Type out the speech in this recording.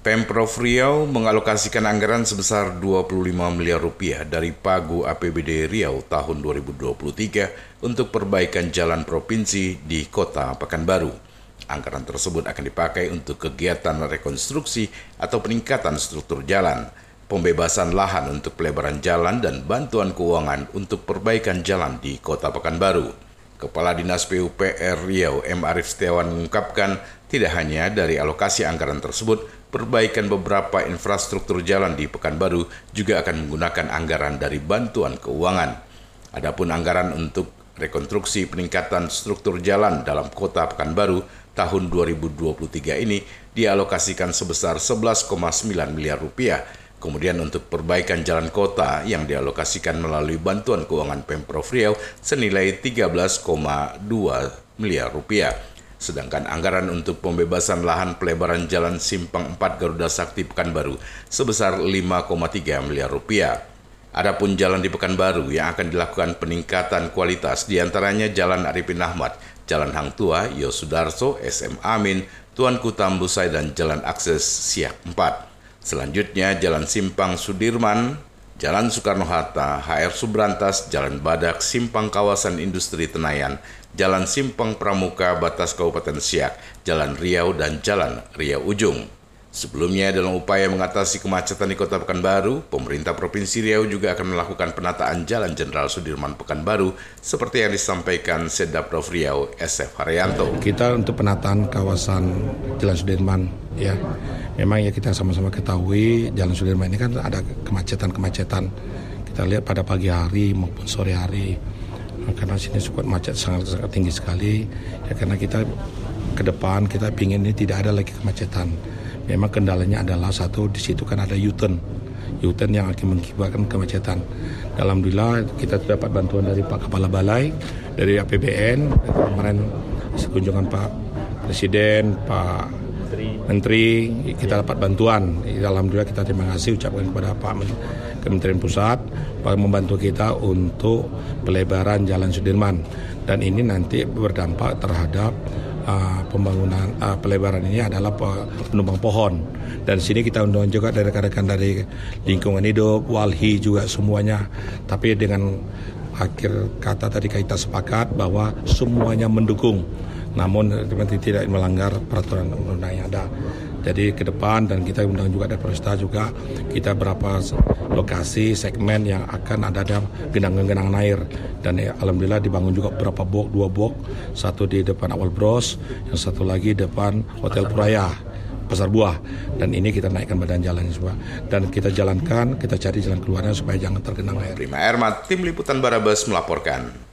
Pemprov Riau mengalokasikan anggaran sebesar 25 miliar rupiah dari Pagu APBD Riau tahun 2023 untuk perbaikan jalan provinsi di kota Pekanbaru. Anggaran tersebut akan dipakai untuk kegiatan rekonstruksi atau peningkatan struktur jalan, pembebasan lahan untuk pelebaran jalan dan bantuan keuangan untuk perbaikan jalan di kota Pekanbaru. Kepala Dinas PUPR Riau M. Arif Setiawan mengungkapkan tidak hanya dari alokasi anggaran tersebut, perbaikan beberapa infrastruktur jalan di Pekanbaru juga akan menggunakan anggaran dari bantuan keuangan. Adapun anggaran untuk rekonstruksi peningkatan struktur jalan dalam kota Pekanbaru tahun 2023 ini dialokasikan sebesar 11,9 miliar rupiah Kemudian untuk perbaikan jalan kota yang dialokasikan melalui bantuan keuangan Pemprov Riau senilai 13,2 miliar rupiah. Sedangkan anggaran untuk pembebasan lahan pelebaran jalan Simpang 4 Garuda Sakti Pekanbaru sebesar 5,3 miliar rupiah. Adapun jalan di Pekanbaru yang akan dilakukan peningkatan kualitas di antaranya Jalan Arifin Ahmad, Jalan Hang Tua, Yosudarso, SM Amin, Tuanku Tambusai, dan Jalan Akses Siak 4. Selanjutnya Jalan Simpang Sudirman, Jalan Soekarno-Hatta, HR Subrantas, Jalan Badak, Simpang Kawasan Industri Tenayan, Jalan Simpang Pramuka, Batas Kabupaten Siak, Jalan Riau, dan Jalan Riau Ujung. Sebelumnya, dalam upaya mengatasi kemacetan di Kota Pekanbaru, pemerintah Provinsi Riau juga akan melakukan penataan Jalan Jenderal Sudirman Pekanbaru seperti yang disampaikan Sedapro Riau SF Haryanto. Kita untuk penataan kawasan Jalan Sudirman ya. Memang ya kita sama-sama ketahui Jalan Sudirman ini kan ada kemacetan-kemacetan. Kita lihat pada pagi hari maupun sore hari karena sini cukup macet sangat, sangat tinggi sekali ya karena kita ke depan kita ingin ini tidak ada lagi kemacetan memang kendalanya adalah satu di situ kan ada U-turn yang akan mengakibatkan kemacetan. Alhamdulillah kita dapat bantuan dari Pak Kepala Balai, dari APBN, kemarin sekunjungan Pak Presiden, Pak Menteri, kita dapat bantuan. Alhamdulillah kita terima kasih ucapkan kepada Pak Kementerian Pusat Pak membantu kita untuk pelebaran Jalan Sudirman dan ini nanti berdampak terhadap uh, pembangunan uh, pelebaran ini adalah penumpang pohon dan sini kita undang juga dari rekan-rekan dari lingkungan hidup, walhi juga semuanya. Tapi dengan akhir kata tadi kita sepakat bahwa semuanya mendukung, namun tidak melanggar peraturan undang-undang yang ada. Jadi ke depan dan kita undang juga dari Polresta juga kita berapa lokasi segmen yang akan ada ada genang-genang air. Dan ya, alhamdulillah dibangun juga beberapa bok dua bok. Satu di depan awal bros yang satu lagi depan Hotel Puraya pasar buah. Dan ini kita naikkan badan jalan semua. Dan kita jalankan kita cari jalan keluarnya supaya jangan tergenang air. Prima Ermat, tim liputan Barabas melaporkan.